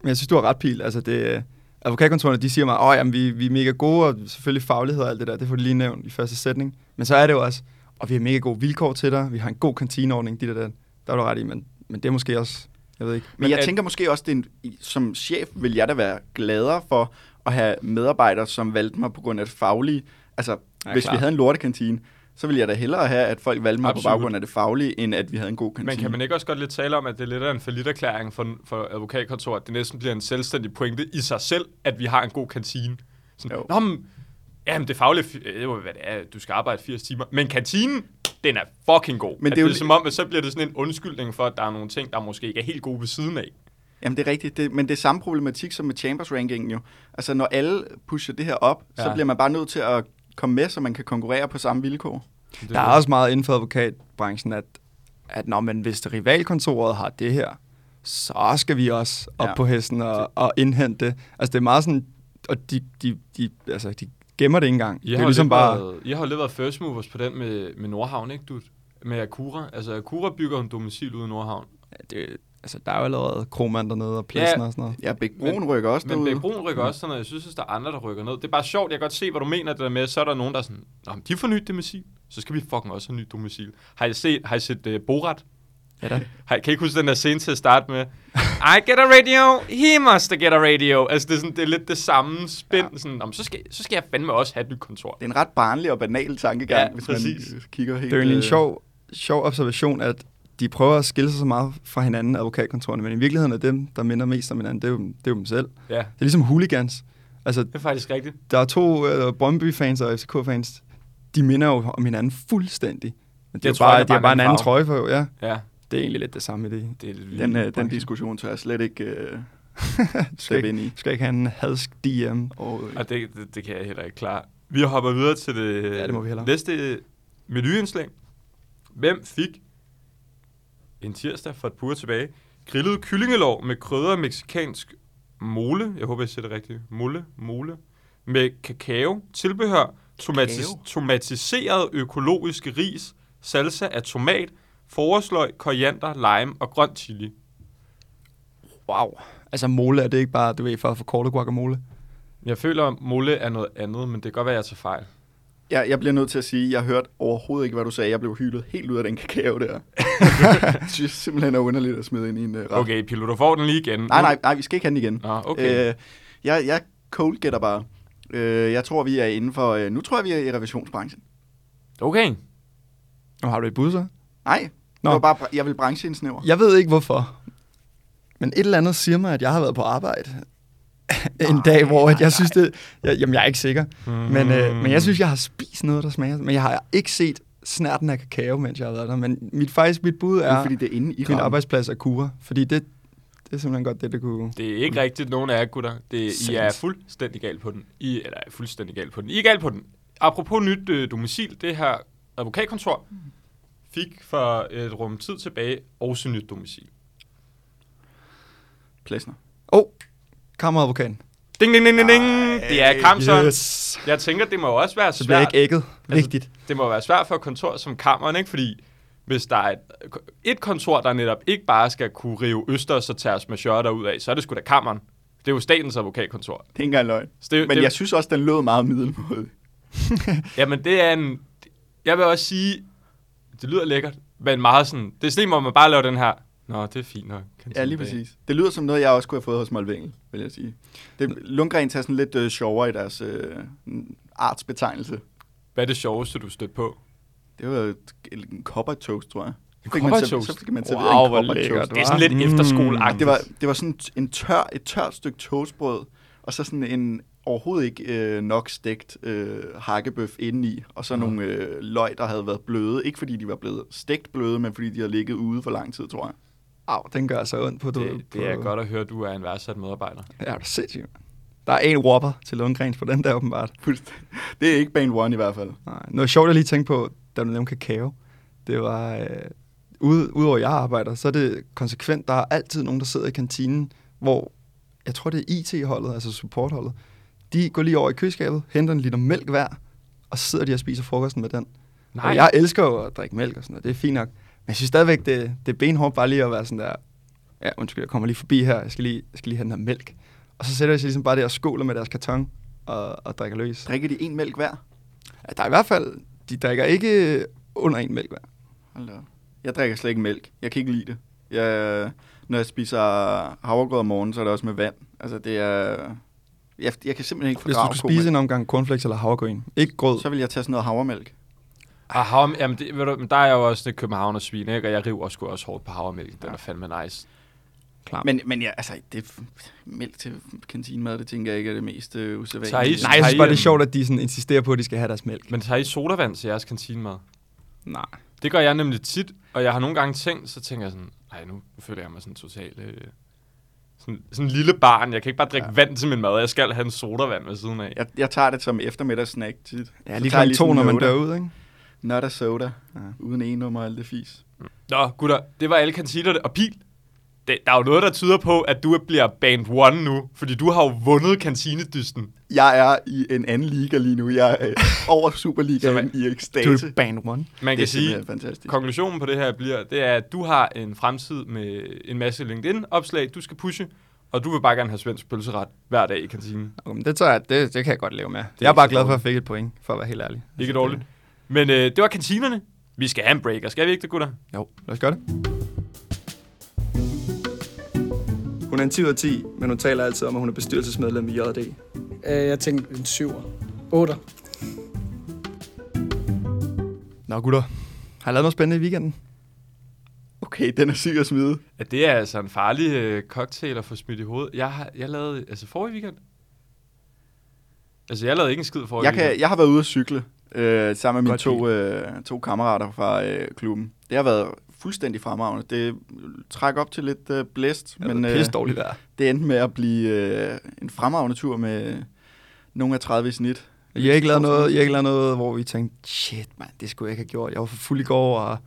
Men jeg synes, du har ret, Pil. Altså, det, øh, advokatkontorerne, de siger mig, at oh, vi, vi er mega gode, og selvfølgelig faglighed og alt det der, det får du lige nævnt i første sætning. Men så er det jo også, og vi har mega gode vilkår til dig, vi har en god kantineordning, dit og dat. Der er du ret i, men, men det er måske også, jeg ved ikke. Men, men jeg at- tænker måske også, det en, i- som chef vil jeg da være gladere for at have medarbejdere, som valgte mig på grund af det faglige. Altså, Ja, hvis klart. vi havde en lortekantine, så ville jeg da hellere have, at folk valgte mig Absolut. på baggrund af det faglige, end at vi havde en god kantine. Men kan man ikke også godt lidt tale om, at det er lidt af en forlitterklæring for, for advokatkontoret, at det næsten bliver en selvstændig pointe i sig selv, at vi har en god kantine? Sådan, Jo. Nå, men, jamen det faglige, det er jo, hvad det er, du skal arbejde 80 timer, men kantinen, den er fucking god. Men det er, det jo er som om, at så bliver det sådan en undskyldning for, at der er nogle ting, der måske ikke er helt gode ved siden af. Jamen, det er rigtigt. Det, men det er samme problematik som med Chambers-rankingen jo. Altså, når alle pusher det her op, ja. Så bliver man bare nødt til at komme med, så man kan konkurrere på samme vilkår. Det Der er også meget inden for advokatbranchen, at, at når man, hvis det rivalkontoret har det her, så skal vi også op. Ja. på hesten og, og indhente det. Altså det er meget sådan, og de, de, de, altså, de gemmer det ikke engang. I det har, er ligesom bare, været, I har jo lidt været first movers på den med, med Nordhavn, ikke du? Med Akura. Altså Akura bygger en domicil ude i Nordhavn. det, altså der er jo allerede Kromand dernede og pladsen Ja. og sådan noget. Ja, Bæk Broen rykker også Men derude. Bæk Brun rykker også sådan noget. Jeg synes, at der er andre, der rykker ned. Det er bare sjovt. Jeg kan godt se, hvad du mener det der med. Så er der nogen, der er sådan, Nå, men de får nyt domicil. Så skal vi fucking også have nyt domicil. Har I set, har I set uh, Borat? Ja da. Har, kan I ikke huske den der scene til at starte med? I get a radio, he must get a radio. Altså, det er, sådan, det er lidt det samme spænd. Ja. Sådan, "Nå, så, skal, så skal jeg fandme også have et nyt kontor. Det er en ret barnlig og banal tankegang, Ja, hvis præcis. man øh, kigger helt... Det er jo egentlig en øh, sjov, sjov observation, at de prøver at skille sig så meget fra hinanden, advokatkontorerne, men i virkeligheden er dem, der minder mest om hinanden, det er jo, det er jo dem selv. Det Ja, er ligesom hooligans. Altså, det er faktisk rigtigt. der er to uh, Brøndby-fans og FCK-fans, de minder jo om hinanden fuldstændig. Men det er Jeg jo bare, det er de har bare bare en en anden farve. trøje for, jo, ja. Ja, Det er egentlig lidt det samme i det. det er Den, øh, den diskussion tør jeg slet ikke øh, [LAUGHS] Skal ind ikke, i. skal ikke have en hadsk DM. Og, øh, Og det, det, det kan jeg heller ikke klare. Vi hopper videre til det, Ja, det må vi hellere. næste menuindslag. Hvem fik en tirsdag for et par uger tilbage grillet kyllingelov med krydret meksikansk mole, jeg håber, jeg siger det rigtigt, mole, mole, med kakao, tilbehør, tomatis, tomatiseret økologisk ris, salsa af tomat, forårsløg, koriander, lime og grøn chili. Wow. Altså mole er det ikke bare, du ved, for at forkorte guacamole? Jeg føler, at mole er noget andet, men det kan godt være, at jeg tager fejl. jeg, jeg bliver nødt til at sige, at jeg hørte overhovedet ikke, hvad du sagde. Jeg blev hyldet helt ud af den kakao der. [LAUGHS] jeg synes simpelthen er underligt at smide ind i en uh, ret. Okay, Pilo, du får den lige igen. Nej, nej, nej, vi skal ikke have den igen. Nå, okay. Øh, jeg, jeg cold gætter bare. Øh, jeg tror, vi er inden for... Øh, nu tror jeg, vi er i revisionsbranchen. Okay. Nu har du et bud så? Nej, Nå. det var bare, jeg vil brancheindsnæver. Jeg ved ikke hvorfor, men et eller andet siger mig, at jeg har været på arbejde [LAUGHS] en dag, hvor at jeg synes det... Jeg, jamen, jeg er ikke sikker. Men, øh, men jeg synes, jeg har spist noget, der smager. Men jeg har ikke set snærten af kakao, mens jeg har været der. Men mit, faktisk mit bud Det er fordi, det er inde i min arbejdsplads er Kura. Fordi det, det er simpelthen godt det, det kunne... Det er ikke rigtigt nogen af jer, gutter. Det, I er Sandt. fuldstændig galt på den. I, eller er fuldstændig galt på den. I er galt på den. Apropos nyt øh, domicil, det her advokatkontor fik for et rum tid tilbage også nyt domicil. Plæsner. Åh, oh, kammeradvokaten. Ding, ding, ding, ding, ding. Det er Kamson. Yes. Jeg tænker, det må jo også være Så bliver jeg svært. ikke ægget. Altså, Vigtigt. Det må være svært for et kontor som kammeren, ikke? Fordi hvis der er et, et kontor, der netop ikke bare skal kunne rive østers og tærs med shorter ud af, så er det sgu da kammeren. Det er jo statens advokatkontor. Det er ikke engang løgn. Så det, Men det, jeg synes også, den lød meget middelmåde. [LAUGHS] Jamen, det er en jeg vil også sige, det lyder lækkert, men meget sådan, det er sådan hvor man bare laver den her, nå, det er fint nok. Ja, lige præcis. Det lyder som noget, jeg også kunne have fået hos Molvengel, vil jeg sige. Det, Lundgren tager sådan lidt øh, sjovere i deres øh, artsbetegnelse. Hvad er det sjoveste, du stødte på? Det var et, en copper toast, tror jeg. En Fik man copper serv- toast? Så fik man serveret Wow, en copper lækkert, toast. Det er sådan lidt Mm. efterskoleagtigt. Det var, det var sådan en tør, et tørt stykke toastbrød, og så sådan en overhovedet ikke øh, nok stegt øh, hakkebøf indeni, og så Nå. nogle øh, løg, der havde været bløde. Ikke fordi de var blevet stegt bløde, men fordi de havde ligget ude for lang tid, tror jeg. Au, den gør så ondt på... Du, Det, på, det er godt at høre, at du er en værdsat medarbejder. Ja, det er sindssygt. Der er en Whopper til Lundgrens på den der, åbenbart. Det er ikke Bane One i hvert fald. Nej. Noget sjovt, jeg lige tænkte på, da du nævnte kakao, det var, øh, ude, udover at jeg arbejder, så er det konsekvent, der er altid nogen, der sidder i kantinen, hvor, jeg tror det er IT-holdet, altså supportholdet, de går lige over i køleskabet, henter en liter mælk hver, og så sidder de og spiser frokosten med den. Nej. Og jeg elsker jo at drikke mælk og sådan noget, det er fint nok. Men jeg synes stadigvæk, det, det er benhårdt bare lige at være sådan der, ja, undskyld, jeg kommer lige forbi her, jeg skal lige, jeg skal lige have den her mælk. Og så sætter de sig ligesom bare der og skåler med deres karton og, og drikker løs. Drikker de en mælk hver? Ja, der er i hvert fald, de drikker ikke under en mælk hver. Hold da op. Jeg drikker slet ikke mælk. Jeg kan ikke lide det. Jeg, når jeg spiser havregrød om morgenen, så er det også med vand. Altså, det er... Jeg, jeg kan simpelthen ikke Hvis du fordrage skulle spise komælk. en omgang cornflakes eller havregryn, ikke grød, Så vil jeg tage sådan noget havremælk. Ah, havre, jamen det, ved du, men der er jo også det københavner svin, ikke? Og jeg river sgu også hårdt på havremælk. Den Ja. er fandme nice. klar. Men, men ja, altså, det, mælk til kantinemad, det tænker jeg ikke er det mest øh, usædvanlige. Nej, jeg synes bare, det er en- sjovt, at de sådan insisterer på, at de skal have deres mælk. Men tager I sodavand til jeres kantinemad? Nej. Det gør jeg nemlig tit, og jeg har nogle gange tænkt, så tænker jeg sådan, nej, nu føler jeg mig sådan totalt... Øh, sådan, sådan en lille barn. Jeg kan ikke bare drikke ja. Vand til min mad. Jeg skal have en sodavand ved siden af. Jeg, jeg tager det som eftermiddagssnack tit. Ja, lige klokken to, når man dør ud, ikke? Not a soda. Ja. Uden en nummer og alt det fis. Nå, gutter, det var alle kantinerne. Og Pil, det, der er jo noget, der tyder på, at du bliver band one nu. Fordi du har jo vundet kantinedysten. Jeg er i en anden liga lige nu. Jeg er øh, over Superligaen man- i Du ekstase. er band one. Man Det kan sige, fantastisk. konklusionen på det her bliver, det er, at du har en fremtid med en masse LinkedIn-opslag, du skal pushe, og du vil bare gerne have svensk pølseret hver dag i kantinen. Okay, men det, tror jeg, det, det kan jeg godt leve med. Jeg er bare glad for, at jeg fik et point, for at være helt ærlig. Ikke dårligt. Men øh, det var kantinerne. Vi skal have en breaker, skal vi ikke det, gutter? Det, jo, lad os gøre det. Hun er en 10 ud af 10, men hun taler altid om, at hun er bestyrelsesmedlem i JD. Øh, jeg tænkte en 7'er. 8'er. Nå gutter, har I lavet noget spændende i weekenden? Okay, den er syg at smide. Ja, det er altså en farlig øh, cocktail at få smidt i hovedet. Jeg, har, jeg lavede, altså forrige weekend, altså jeg lavede ikke en skid forrige Jeg, kan, jeg har været ude at cykle øh, sammen med mine Godt to, øh, to kammerater fra øh, klubben. Det har været fuldstændig fremragende. Det trækker op til lidt øh, blæst, Men, men det øh, er dårligt vejr. det endte med at blive øh, en fremragende tur med nogle af 30 i snit. I har ikke lavet noget, har ikke lavet noget, hvor vi tænkte, shit mand, det skulle jeg ikke have gjort. Jeg var for fuld i går, og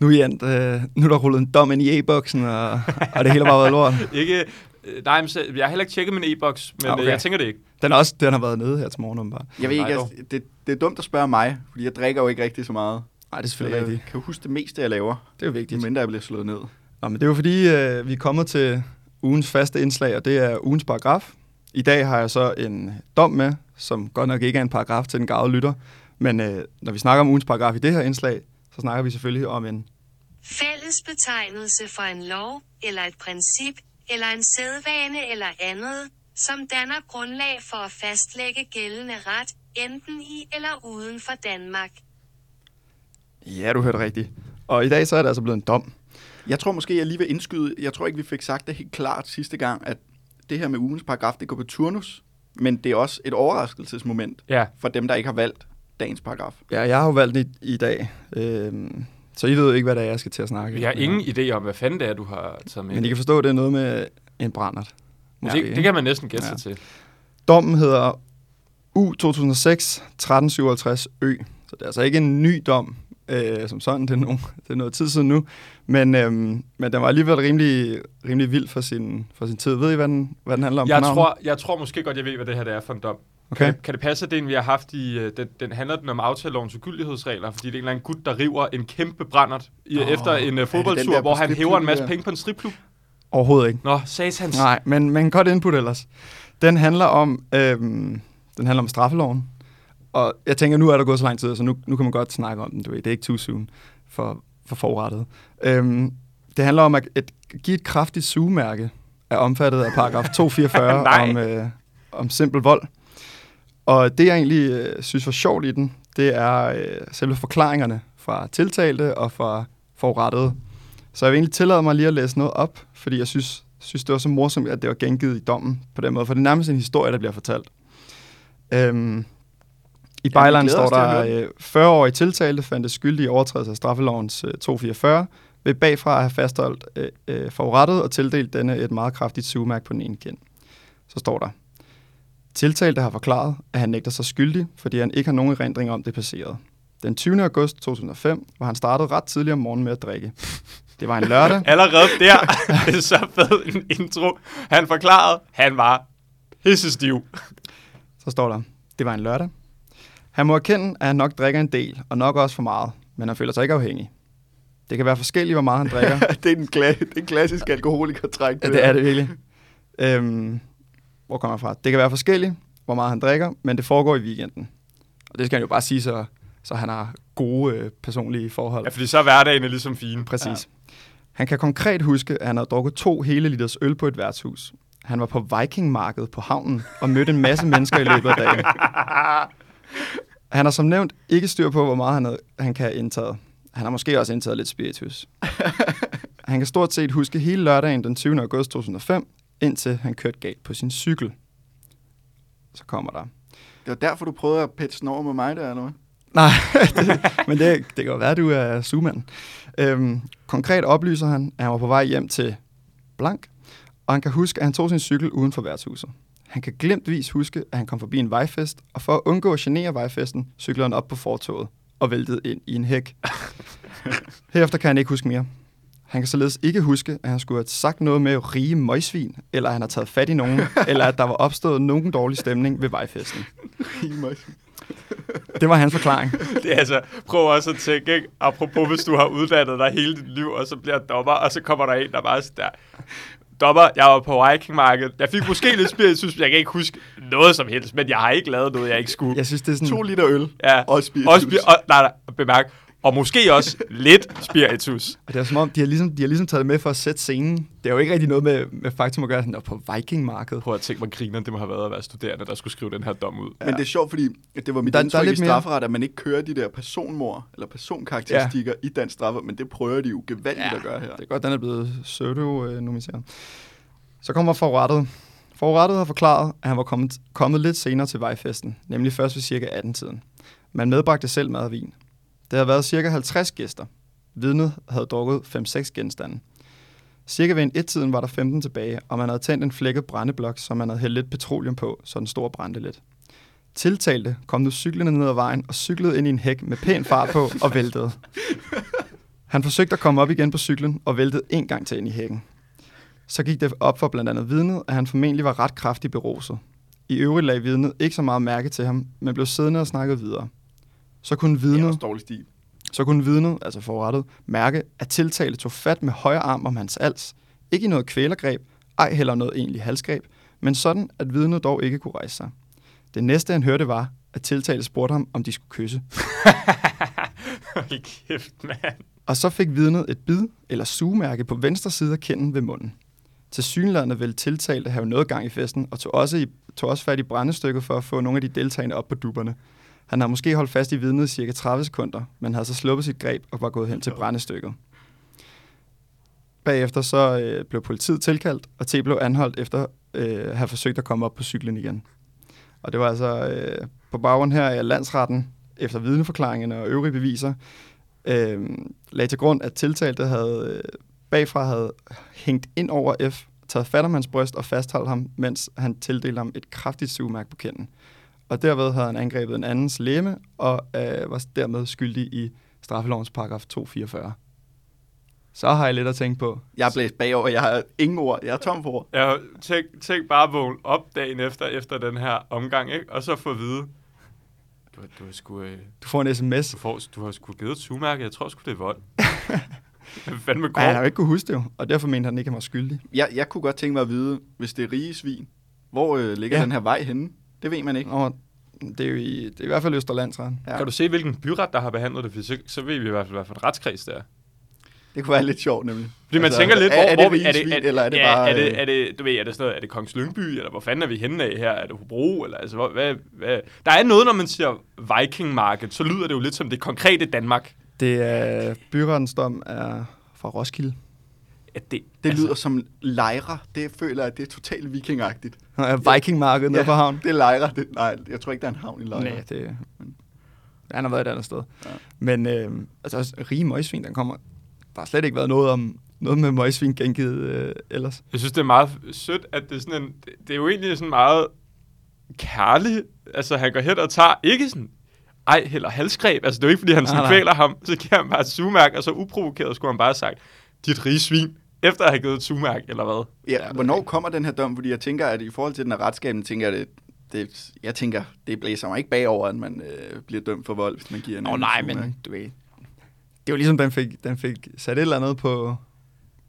nu er, endt, øh, nu er der rullet en dom ind i e-boksen, og, og det hele har bare været lort. [LAUGHS] Ikke, øh, nej, men jeg har heller ikke tjekket min e-boks, men Ah, okay. okay. jeg tænker det ikke. Den, er også, den har været nede her til morgen, bare. Jeg ved ikke, altså, det, det er dumt at spørge mig, fordi jeg drikker jo ikke rigtig så meget. Nej, det er selvfølgelig jeg rigtigt. kan jo huske det meste, jeg laver, Det er jo vigtigt. medmindre jeg bliver slået ned. Nå, men det er jo fordi, øh, vi er kommet til ugens faste indslag, og det er ugens paragraf. I dag har jeg så en dom med, som godt nok ikke er en paragraf til den gavede lytter. Men øh, når vi snakker om ugens paragraf i det her indslag, så snakker vi selvfølgelig om en... Fælles betegnelse for en lov, eller et princip, eller en sædvane eller andet, som danner grundlag for at fastlægge gældende ret, enten i eller uden for Danmark. Ja, du hørte rigtigt. Og i dag så er det altså blevet en dom. Jeg tror måske, jeg lige vil indskyde, jeg tror ikke, vi fik sagt det helt klart sidste gang, at det her med ugens paragraf, det går på turnus, men det er også et overraskelsesmoment Ja, for dem, der ikke har valgt dagens paragraf. Ja, jeg har jo valgt i, i dag, øhm, så I ved ikke, hvad det er, jeg skal til at snakke. jeg har ingen idé om, hvad fanden det er, du har taget med. Men I kan forstå, at det er noget med en brændert. det, det kan man næsten gætte Ja. sig til. Dommen hedder U 2006 1357 Ø. Så det er altså ikke en ny dom, øh, som sådan. Det er, nogen, det er noget tid siden nu. Men, øhm, men den var alligevel rimelig, rimelig vild for sin, for sin tid. Ved I, hvad den, hvad den handler om? Jeg tror, jeg tror måske godt, jeg ved, hvad det her det er for en dom. Okay. Kan, det, kan det passe, at det en, vi har haft i... øh, Den, den handler den om aftalelovens ugyldighedsregler, fordi det er en eller anden gut, der river en kæmpe brændert i, Åh, efter en uh, fodboldtur, der hvor han hæver en masse penge på en stripklub. Overhovedet ikke. Nå, satans. Nej, men, men godt input ellers. Den handler om, øhm, den handler om straffeloven. Og jeg tænker, nu er der gået så lang tid, så nu, nu kan man godt snakke om den, du ved. Det er ikke too soon for, for forrettet. Øhm, det handler om at, at give et kraftigt sugemærke, er omfattet af paragraf [LAUGHS] 244 Nej. om, øh, om simpel vold. Og det, jeg egentlig øh, synes var sjovt i den, det er øh, selve forklaringerne fra tiltalte og fra forrettede. Så jeg vil egentlig tillade mig lige at læse noget op, fordi jeg synes, synes det var så morsomt, at det var gengivet i dommen på den måde, for det er nærmest en historie, der bliver fortalt. Øhm, I glæder står der, øh, 40-årige tiltalte fandt det skyldige i overtrædelse af straffelovens øh, 244, ved bagfra at have fastholdt øh, øh, forurettet og tildelt denne et meget kraftigt sugemærk på den ene kind. Så står der, Tiltalte har forklaret, at han nægter sig skyldig, fordi han ikke har nogen erindring om det passerede. Den 20. august 2005 var han startet ret tidligt om morgenen med at drikke. Det var en lørdag. [LAUGHS] Allerede der, [LAUGHS] det er så fed en intro. Han forklarede, han var hissestiv. Så står der, det var en lørdag. Han må erkende, at han nok drikker en del, og nok også for meget, men han føler sig ikke afhængig. Det kan være forskelligt, hvor meget han drikker. [LAUGHS] det, er en kla- det er en klassisk alkoholikertræk. Ja, det er det virkelig. Øhm, hvor kommer jeg fra? Det kan være forskelligt, hvor meget han drikker, men det foregår i weekenden. Og det skal han jo bare sige, så, så han har gode øh, personlige forhold. Ja, fordi så er hverdagen er ligesom fin. Præcis. Ja. Han kan konkret huske, at han havde drukket to hele liters øl på et værtshus. Han var på vikingmarkedet på havnen og mødte en masse mennesker i løbet af dagen. [LAUGHS] Han har som nævnt ikke styr på, hvor meget han, havde, han kan have indtaget. Han har måske også indtaget lidt spiritus. [LAUGHS] Han kan stort set huske hele lørdagen den 20. august 2005, indtil han kørte galt på sin cykel. Så kommer der. Det var derfor, du prøvede at pætte snor med mig der, eller hvad? Nej, [LAUGHS] det, men det, det kan jo være, at du er sugmand. Øhm, konkret oplyser han, at han var på vej hjem til Blank, og han kan huske, at han tog sin cykel uden for værtshuset. Han kan glemtvis huske, at han kom forbi en vejfest, og for at undgå at genere vejfesten, cyklede han op på fortoget og væltede ind i en hæk. [LAUGHS] Herefter kan han ikke huske mere. Han kan således ikke huske, at han skulle have sagt noget med rige møgsvin, eller at han har taget fat i nogen, [LAUGHS] eller at der var opstået nogen dårlig stemning ved vejfesten. Det var hans forklaring. [LAUGHS] Det er altså, prøv også at tænke, ikke? apropos hvis du har uddannet dig hele dit liv, og så bliver dommer, og så kommer der en, der bare der, dommer, jeg var på Viking-markedet. Jeg fik måske lidt spiritus, men jeg kan ikke huske noget som helst, men jeg har ikke lavet noget, jeg ikke skulle. Jeg synes, det er sådan... To liter øl Ja, og spiritus. Og, spi- og, nej, nej, bemærk. Og måske også lidt spiritus. Og det er som om, de har, ligesom, de har ligesom taget det med for at sætte scenen. Det er jo ikke rigtig noget med, med faktum at gøre, sådan, "Nå, på vikingmarkedet. Prøv at tænke, hvor griner det må have været at være studerende, der skulle skrive den her dom ud. Men det er sjovt, fordi det var mit Der- der, der er indtryk i strafferet, at man ikke kører de der personmord eller personkarakteristikker ja. i dansk straffe, men det prøver de jo gevaldigt ja. at gøre her. Det er godt, den er blevet pseudo-nomiseret. Så kommer forrettet. Forrettet har forklaret, at han var kommet, kommet lidt senere til vejfesten, nemlig først ved cirka 18-tiden. Man medbragte selv mad og vin. Der havde været cirka 50 gæster. Vidnet havde drukket 5-6 genstande. Cirka ved en et-tiden var der 15 tilbage, og man havde tændt en flækket brændeblok, som man havde hældt lidt petroleum på, så den store brændte lidt. Tiltalte kom nu cyklende ned ad vejen og cyklede ind i en hæk med pæn fart på og væltede. Han forsøgte at komme op igen på cyklen og væltede en gang til ind i hækken. Så gik det op for blandt andet vidnet, at han formentlig var ret kraftigt beruset. I øvrigt lagde vidnet ikke så meget mærke til ham, men blev siddende og snakkede videre. Så kunne Det vidnet, stil. så kunne vidnet, altså forrettet, mærke, at tiltale tog fat med højre arm om hans als. Ikke i noget kvælergreb, ej heller noget egentlig halsgreb, men sådan, at vidnet dog ikke kunne rejse sig. Det næste, han hørte, var, at tiltale spurgte ham, om de skulle kysse. [LAUGHS] Hold kæft, mand. Og så fik vidnet et bid eller sugemærke på venstre side af kinden ved munden. Til synlædende ville tiltalte have noget gang i festen, og tog også, i, tog også fat i brændestykket for at få nogle af de deltagende op på dupperne. Han har måske holdt fast i vidnet i cirka 30 sekunder, men havde så sluppet sit greb og var gået hen til brændestykket. Bagefter så øh, blev politiet tilkaldt, og T blev anholdt efter øh, at have forsøgt at komme op på cyklen igen. Og det var altså øh, på baggrund her af landsretten, efter vidneforklaringerne og øvrige beviser, øh, lagde til grund, at tiltalte havde øh, bagfra havde hængt ind over F, taget fat om hans bryst og fastholdt ham, mens han tildelte ham et kraftigt sugemærk på kinden. Og derved havde han angrebet en andens læme og øh, var dermed skyldig i straffelovens paragraf 244. Så har jeg lidt at tænke på. Jeg er blæst bagover, jeg har ingen ord, jeg er tom for ord. Jeg tænk, tænk bare at vågne op dagen efter, efter den her omgang, ikke? og så få at vide, du, du, har sgu, øh, Du får en sms. du, får, du har sgu givet et sugemærke, jeg tror sgu, det er vold. [LAUGHS] Fandme Ej, han har jo ikke kunne huske det jo, og derfor mente han ikke, at han var skyldig. Jeg, jeg kunne godt tænke mig at vide, hvis det er rige svin, hvor øh, ligger Ja. ja. den her vej henne? Det ved man ikke. Og Det er jo i, det er i hvert fald Østerlandsretten. Ja. Kan du se, hvilken byret, der har behandlet det? For så, så ved vi i hvert fald, hvad for en retskreds det er. Det kunne være lidt sjovt, nemlig. Fordi man Altså, tænker lidt, er- hvor, er det hvor vi, er det, er, eller er det ja, bare, er det, øh, er det, du ved, er det sådan noget, er det Kongens Lyngby, eller hvor fanden er vi henne af her? Er det Hobro, eller altså, hvor, hvad, hvad? Der er noget, når man siger Viking Market, så lyder det jo lidt som det konkrete Danmark. Det er, byrettens dom er fra Roskilde. At det, Det lyder som lejre. Det føler jeg, det er totalt vikingagtigt. Vikingmarkedet nede på havn. det er lejre. Det, nej, jeg tror ikke, der er en havn i lejre. Nej, det... Han har været et andet sted. Ja. Ja. Men øh, altså, også rige møgsvin, den kommer... Der har slet ikke været noget om noget med møgsvin gengivet øh, ellers. Jeg synes, det er meget sødt, at det er sådan en... Det, det er jo egentlig sådan meget kærligt. Altså, han går hen og tager ikke sådan ej, heller halsgreb. Altså, det er jo ikke, fordi han sådan Nej, nej. kvæler ham. Så giver han bare et sugmærk, og så uprovokeret skulle han bare have sagt, dit rige svin, efter at have givet et sugmærk, eller hvad? Ja, hvornår kommer den her dom? Fordi jeg tænker, at i forhold til den her retskabning, tænker jeg, det, det, jeg tænker, det blæser mig ikke bagover, at man øh, bliver dømt for vold, hvis man giver en Nå nej, summa, men du ved... Det er jo ligesom, den fik, den fik sat et eller andet på,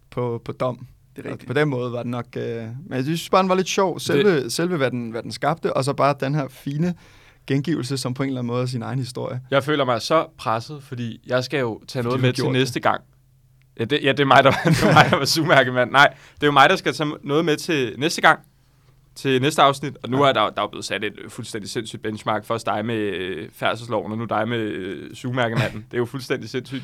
på, på dom. Det er Og rigtigt. på den måde var det nok... Øh, men jeg synes bare, den var lidt sjov. Selve, det... selve hvad, den, hvad den skabte, og så bare den her fine gengivelse, som på en eller anden måde er sin egen historie. Jeg føler mig så presset, fordi jeg skal jo tage Fordi noget med til næste gang. Ja det, ja, det er mig, der, [LAUGHS] det er mig, der var sugmærkemand. Nej, det er jo mig, der skal tage noget med til næste gang. Til næste afsnit. Og nu er der, der er blevet sat et fuldstændig sindssygt benchmark. Først dig med øh, færdselsloven, og nu dig med øh, sugmærkemanden. det er jo fuldstændig sindssygt.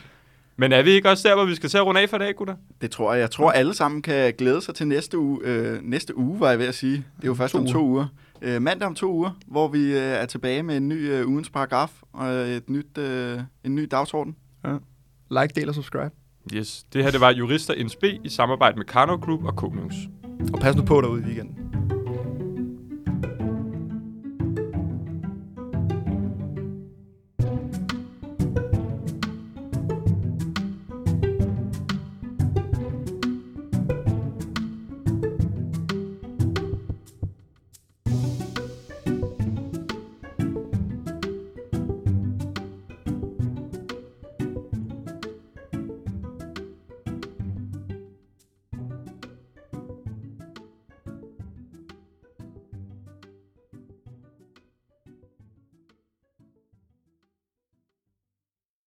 Men er vi ikke også der, hvor vi skal til at runde af for i dag, gutter? Det tror jeg. Jeg tror, alle sammen kan glæde sig til næste uge. Øh, næste uge, var jeg ved at sige. Det er jo først To om to uger. Øh, mandag om to uger, hvor vi øh, er tilbage med en ny øh, ugens paragraf og et nyt, øh, en ny dagsorden. Like, del og subscribe. Yes. Det her, det var Jurister NSB i samarbejde med Karnov Group og Konings. Og pas nu på derude i weekenden.